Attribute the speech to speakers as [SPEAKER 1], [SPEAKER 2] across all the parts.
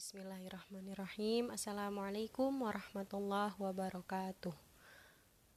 [SPEAKER 1] Bismillahirrahmanirrahim. Assalamualaikum warahmatullahi wabarakatuh.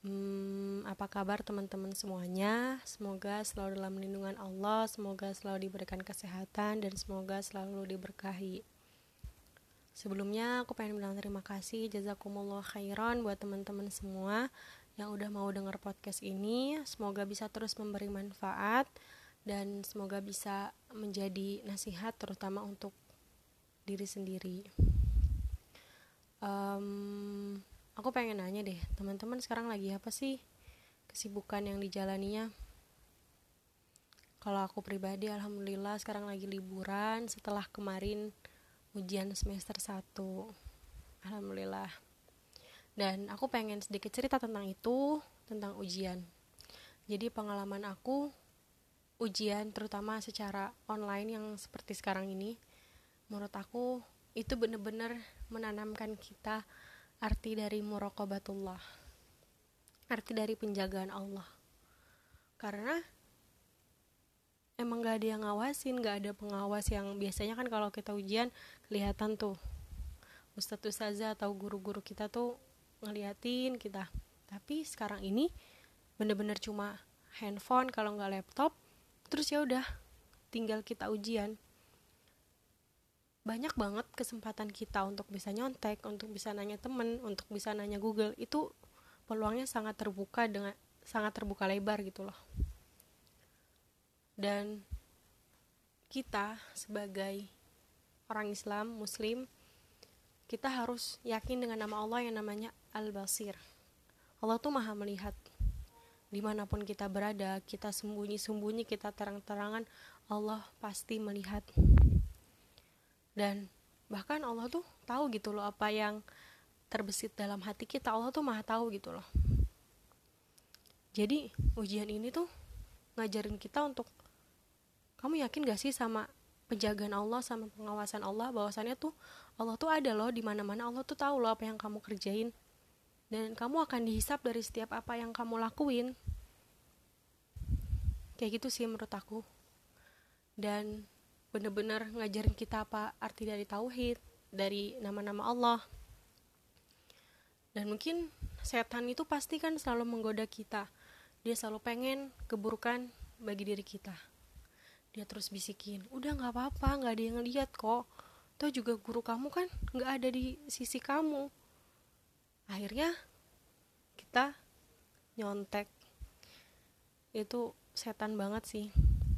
[SPEAKER 1] Hmm, Apa kabar teman-teman semuanya? Semoga selalu dalam lindungan Allah Semoga selalu diberikan kesehatan Dan semoga selalu diberkahi. Sebelumnya aku pengen bilang terima kasih Jazakumullah khairan buat teman-teman semua Yang udah mau denger podcast ini. Semoga bisa terus memberi manfaat Dan semoga bisa menjadi nasihat terutama untuk diri sendiri. Um, aku pengen nanya deh teman-teman sekarang lagi apa sih kesibukan yang dijalaninya? Kalau aku pribadi alhamdulillah sekarang lagi liburan setelah kemarin ujian semester 1 alhamdulillah. Dan aku pengen sedikit cerita tentang itu tentang ujian. Jadi pengalaman aku ujian terutama secara online yang seperti sekarang ini menurut aku itu benar-benar menanamkan kita arti dari muraqabatullah arti dari penjagaan Allah. Karena emang gak ada yang ngawasin gak ada pengawas yang biasanya kan kalau kita ujian kelihatan tuh. Ustadz ustazah atau guru-guru kita tuh ngeliatin kita. Tapi sekarang ini bener-bener cuma handphone kalau nggak laptop terus ya udah tinggal kita ujian banyak banget kesempatan kita untuk bisa nyontek, untuk bisa nanya temen, untuk bisa nanya Google itu peluangnya sangat terbuka dengan sangat terbuka lebar gitu loh. Dan kita sebagai orang Islam, Muslim, kita harus yakin dengan nama Allah yang namanya Al-Basir. Allah tuh maha melihat di mana pun kita berada, kita sembunyi-sembunyi, kita terang-terangan, Allah pasti melihat dan bahkan Allah tuh tahu gitu loh apa yang terbesit dalam hati kita. Allah tuh maha tahu gitu loh. Jadi ujian ini tuh ngajarin kita untuk kamu yakin gak sih sama penjagaan Allah sama pengawasan Allah? Bahwasannya tuh Allah tuh ada loh di mana mana Allah tuh tahu loh apa yang kamu kerjain. Dan kamu akan dihisap dari setiap apa yang kamu lakuin. Kayak gitu sih menurut aku. Dan bener-bener ngajarin kita apa arti dari tauhid dari nama-nama Allah. Dan mungkin setan itu pasti kan selalu menggoda kita. Dia selalu pengen keburukan bagi diri kita. Dia terus bisikin udah nggak apa-apa nggak ada yang lihat kok. Toh juga guru kamu kan nggak ada di sisi kamu. Akhirnya kita nyontek. Itu setan banget sih.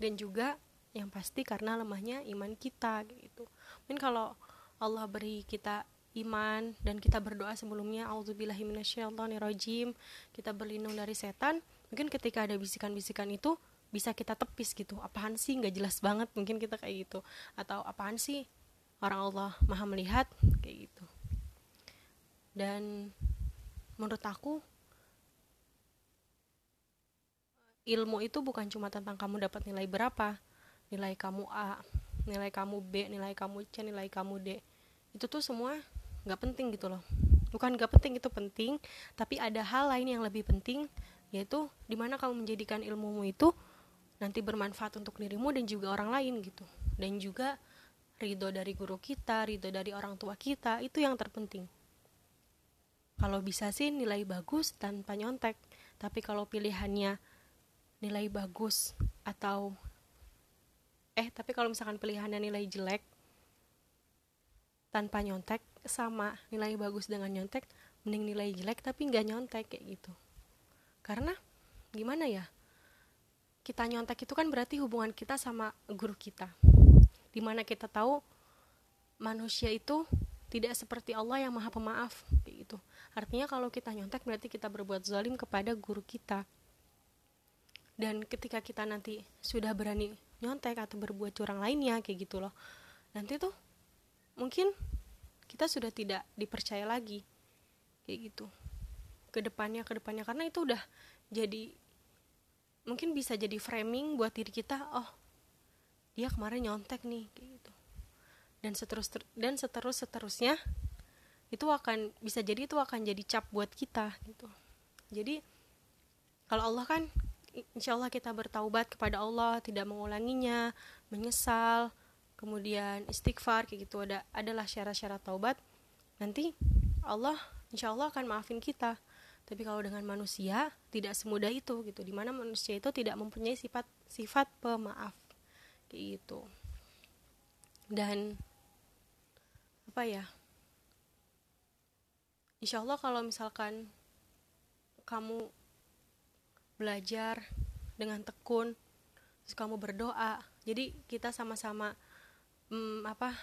[SPEAKER 1] Dan juga yang pasti karena lemahnya iman kita gitu. Mungkin kalau Allah beri kita iman dan kita berdoa sebelumnya auzubillahiminasyaitonirrajim kita berlindung dari setan mungkin ketika ada bisikan-bisikan itu bisa kita tepis gitu. Apaan sih? Nggak jelas banget mungkin kita kayak gitu. Atau apaan sih? Orang Allah maha melihat kayak gitu. Dan menurut aku ilmu itu bukan cuma tentang kamu dapat nilai berapa nilai kamu A nilai kamu B nilai kamu C nilai kamu D. Itu tuh semua nggak penting gitu loh. Bukan nggak penting itu penting tapi ada hal lain yang lebih penting yaitu di mana kamu menjadikan ilmumu itu nanti bermanfaat untuk dirimu dan juga orang lain gitu. Dan juga ridho dari guru kita ridho dari orang tua kita itu yang terpenting. Kalau bisa sih nilai bagus tanpa nyontek tapi kalau pilihannya nilai bagus atau eh tapi kalau misalkan pilihannya nilai jelek tanpa nyontek sama nilai bagus dengan nyontek mending nilai jelek tapi nggak nyontek kayak gitu. Karena gimana ya? Kita nyontek itu kan berarti hubungan kita sama guru kita. Di mana kita tahu manusia itu tidak seperti Allah yang maha pemaaf kayak gitu. Artinya kalau kita nyontek berarti kita berbuat zalim kepada guru kita. Dan ketika kita nanti sudah berani nyontek atau berbuat curang lainnya kayak gitu loh. Nanti tuh mungkin kita sudah tidak dipercaya lagi kayak gitu. Ke depannya ke depannya karena itu udah jadi mungkin bisa jadi framing buat diri kita oh dia kemarin nyontek nih kayak gitu. Dan seterus dan seterus seterusnya itu akan bisa jadi itu akan jadi cap buat kita gitu. Jadi kalau Allah kan insya Allah kita bertaubat kepada Allah tidak mengulanginya menyesal kemudian istighfar kayak gitu. Ada adalah syarat-syarat taubat. Nanti Allah insya Allah akan maafin kita. Tapi kalau dengan manusia tidak semudah itu gitu. Di mana manusia itu tidak mempunyai sifat sifat pemaaf kayak gitu. Dan apa ya insya Allah kalau misalkan kamu belajar dengan tekun terus kamu berdoa. Jadi kita sama-sama hmm, apa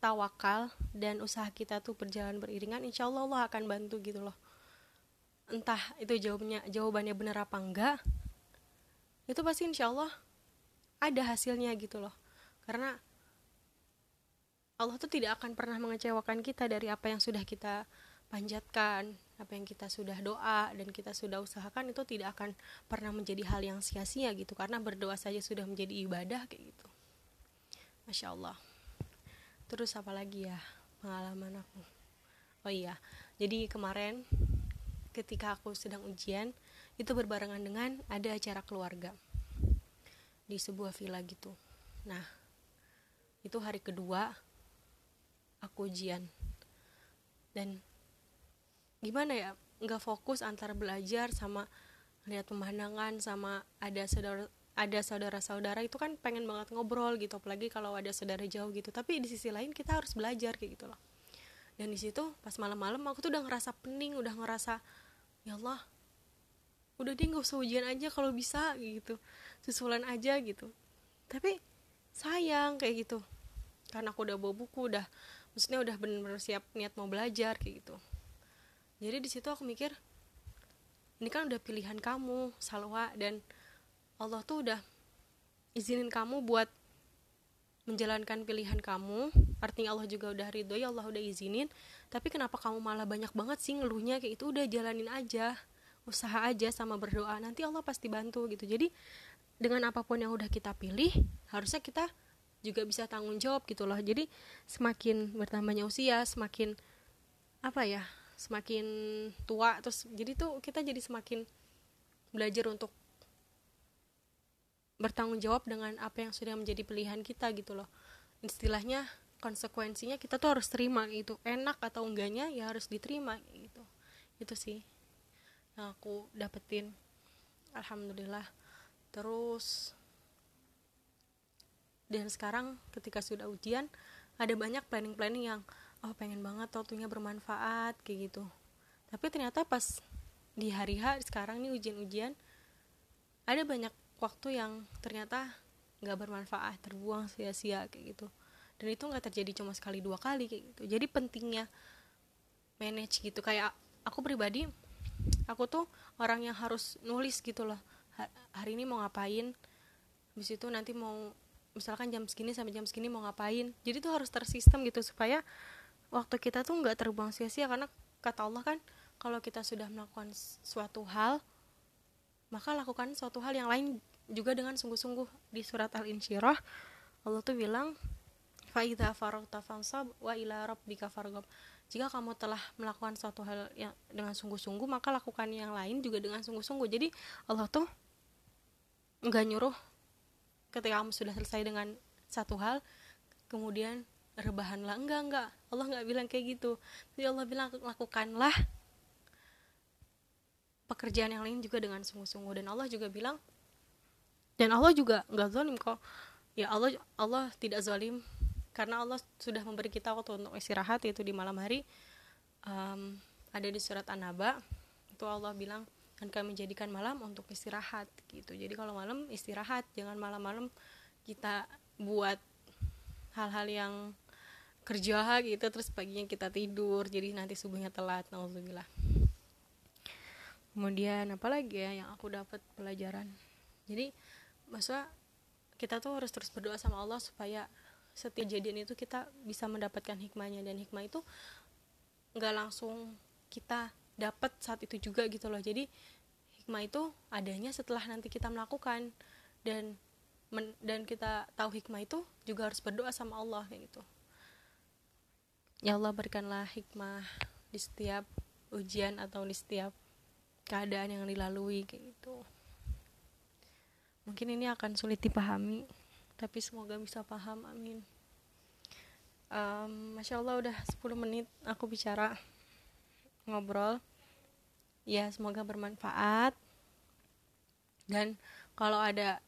[SPEAKER 1] tawakal dan usaha kita tuh berjalan beriringan insya Allah Allah akan bantu gitu loh. Entah itu jawabnya jawabannya benar apa enggak itu pasti insya Allah ada hasilnya gitu loh. Karena Allah tuh tidak akan pernah mengecewakan kita dari apa yang sudah kita panjatkan apa yang kita sudah doa dan kita sudah usahakan itu tidak akan pernah menjadi hal yang sia-sia gitu. Karena berdoa saja sudah menjadi ibadah kayak gitu. Masya Allah. Terus apa lagi ya? Pengalaman aku. Oh iya. Jadi kemarin ketika aku sedang ujian itu berbarengan dengan ada acara keluarga di sebuah villa gitu. Nah itu hari kedua aku ujian. Dan gimana ya nggak fokus antara belajar sama lihat pemandangan sama ada saudara ada saudara-saudara itu kan pengen banget ngobrol gitu apalagi kalau ada saudara jauh gitu. Tapi di sisi lain kita harus belajar kayak gitu loh. Dan di situ pas malam-malam aku tuh udah ngerasa pening udah ngerasa ya Allah udah deh nggak usah ujian aja kalau bisa gitu. Susulan aja gitu. Tapi sayang kayak gitu. Karena aku udah bawa buku udah maksudnya udah bener-bener siap niat mau belajar kayak gitu jadi di situ aku mikir ini kan udah pilihan kamu salwa dan Allah tuh udah izinin kamu buat menjalankan pilihan kamu. Artinya Allah juga udah ridho ya Allah udah izinin. Tapi kenapa kamu malah banyak banget sih ngeluhnya? Kayak itu udah jalanin aja usaha aja sama berdoa. Nanti Allah pasti bantu gitu. Jadi dengan apa pun yang udah kita pilih harusnya kita juga bisa tanggung jawab gitu loh. Jadi semakin bertambahnya usia semakin apa ya semakin tua terus jadi tuh kita jadi semakin belajar untuk bertanggung jawab dengan apa yang sudah menjadi pilihan kita gitu loh. Istilahnya konsekuensinya kita tuh harus terima gitu enak atau enggaknya ya harus diterima gitu. Itu sih yang aku dapetin. Alhamdulillah. Terus dan sekarang ketika sudah ujian ada banyak planning-planning yang oh pengen banget waktunya bermanfaat kayak gitu. Tapi ternyata pas di hari H sekarang nih ujian-ujian ada banyak waktu yang ternyata nggak bermanfaat terbuang sia-sia kayak gitu. Dan itu nggak terjadi cuma sekali dua kali kayak gitu. Jadi pentingnya manage gitu. Kayak aku pribadi aku tuh orang yang harus nulis gitu loh. Hari ini mau ngapain habis itu nanti mau misalkan jam segini sampai jam segini mau ngapain. Jadi tuh harus tersistem gitu supaya waktu kita tuh nggak terbuang sia-sia karena kata Allah kan kalau kita sudah melakukan suatu hal maka lakukan suatu hal yang lain juga dengan sungguh-sungguh. Di surat Al-Insyirah Allah tuh bilang faida faragta fansab wa ila rabbika farghab. Jika kamu telah melakukan suatu hal yang dengan sungguh-sungguh maka lakukan yang lain juga dengan sungguh-sungguh. Jadi Allah tuh nggak nyuruh ketika kamu sudah selesai dengan satu hal kemudian rebahanlah enggak enggak Allah nggak bilang kayak gitu. Jadi Allah bilang lakukanlah pekerjaan yang lain juga dengan sungguh-sungguh. Dan Allah juga bilang dan Allah juga nggak zalim kok. Ya Allah Allah tidak zalim. Karena Allah sudah memberi kita waktu untuk istirahat yaitu di malam hari. Um, ada di surat An-Naba itu Allah bilang dan kami menjadikan malam untuk istirahat gitu. Jadi kalau malam istirahat. Jangan malam-malam kita buat hal-hal yang kerja gitu terus paginya kita tidur jadi nanti subuhnya telat nauzubillah. Kemudian apa lagi ya yang aku dapat pelajaran? Jadi maksudnya kita tuh harus terus berdoa sama Allah supaya setiap kejadian itu kita bisa mendapatkan hikmahnya. Dan hikmah itu nggak langsung kita dapat saat itu juga gitu loh. Jadi hikmah itu adanya setelah nanti kita melakukan. Dan dan kita tahu hikmah itu juga harus berdoa sama Allah kayak gitu Ya Allah berikanlah hikmah di setiap ujian atau di setiap keadaan yang dilalui kayak gitu. Mungkin ini akan sulit dipahami, tapi semoga bisa paham amin. Um, masya allah udah 10 menit aku bicara ngobrol. Ya semoga bermanfaat. Dan kalau ada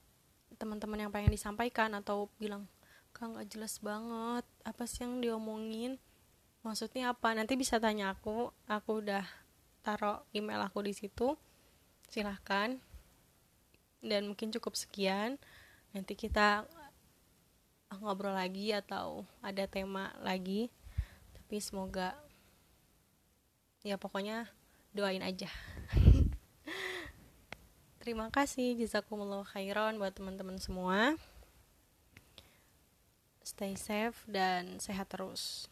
[SPEAKER 1] teman-teman yang pengen disampaikan atau bilang kang nggak jelas banget apa sih yang diomongin maksudnya apa? Nanti bisa tanya aku. Aku udah taruh email aku di situ. Silahkan. Dan mungkin cukup sekian. Nanti kita ngobrol lagi atau ada tema lagi. Tapi semoga ya pokoknya doain aja. Terima kasih. Jazakumullah khairan buat teman-teman semua. Stay safe dan sehat terus